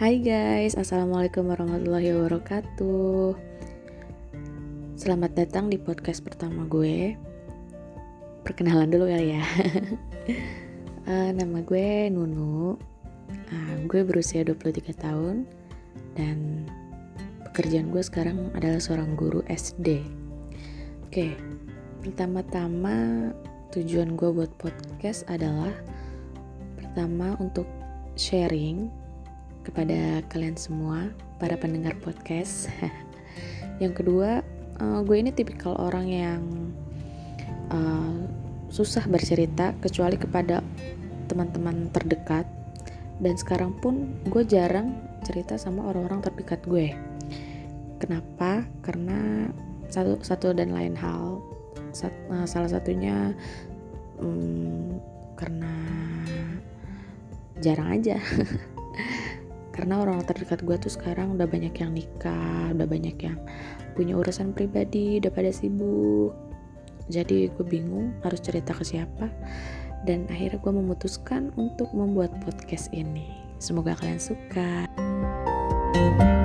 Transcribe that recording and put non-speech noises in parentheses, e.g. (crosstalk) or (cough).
Hai guys, Assalamualaikum warahmatullahi wabarakatuh. Selamat datang di podcast pertama gue. Perkenalan dulu kali ya. Uh, (laughs) Nama gue Nunu. Uh, Gue berusia 23 tahun Dan pekerjaan gue sekarang adalah seorang guru SD Oke, pertama-tama tujuan gue buat podcast adalah Pertama untuk sharing kepada kalian semua, para pendengar podcast. (laughs) yang kedua, uh, gue ini tipikal orang yang uh, susah bercerita kecuali kepada teman-teman terdekat. Dan sekarang pun gue jarang cerita sama orang-orang terdekat gue. Kenapa? Karena satu satu dan lain hal. Sat, uh, salah satunya um, karena jarang aja (laughs) karena orang terdekat gue tuh sekarang udah banyak yang nikah udah banyak yang punya urusan pribadi udah pada sibuk. Jadi gue bingung harus cerita ke siapa. Dan akhirnya gue memutuskan untuk membuat podcast ini. Semoga kalian suka. thank you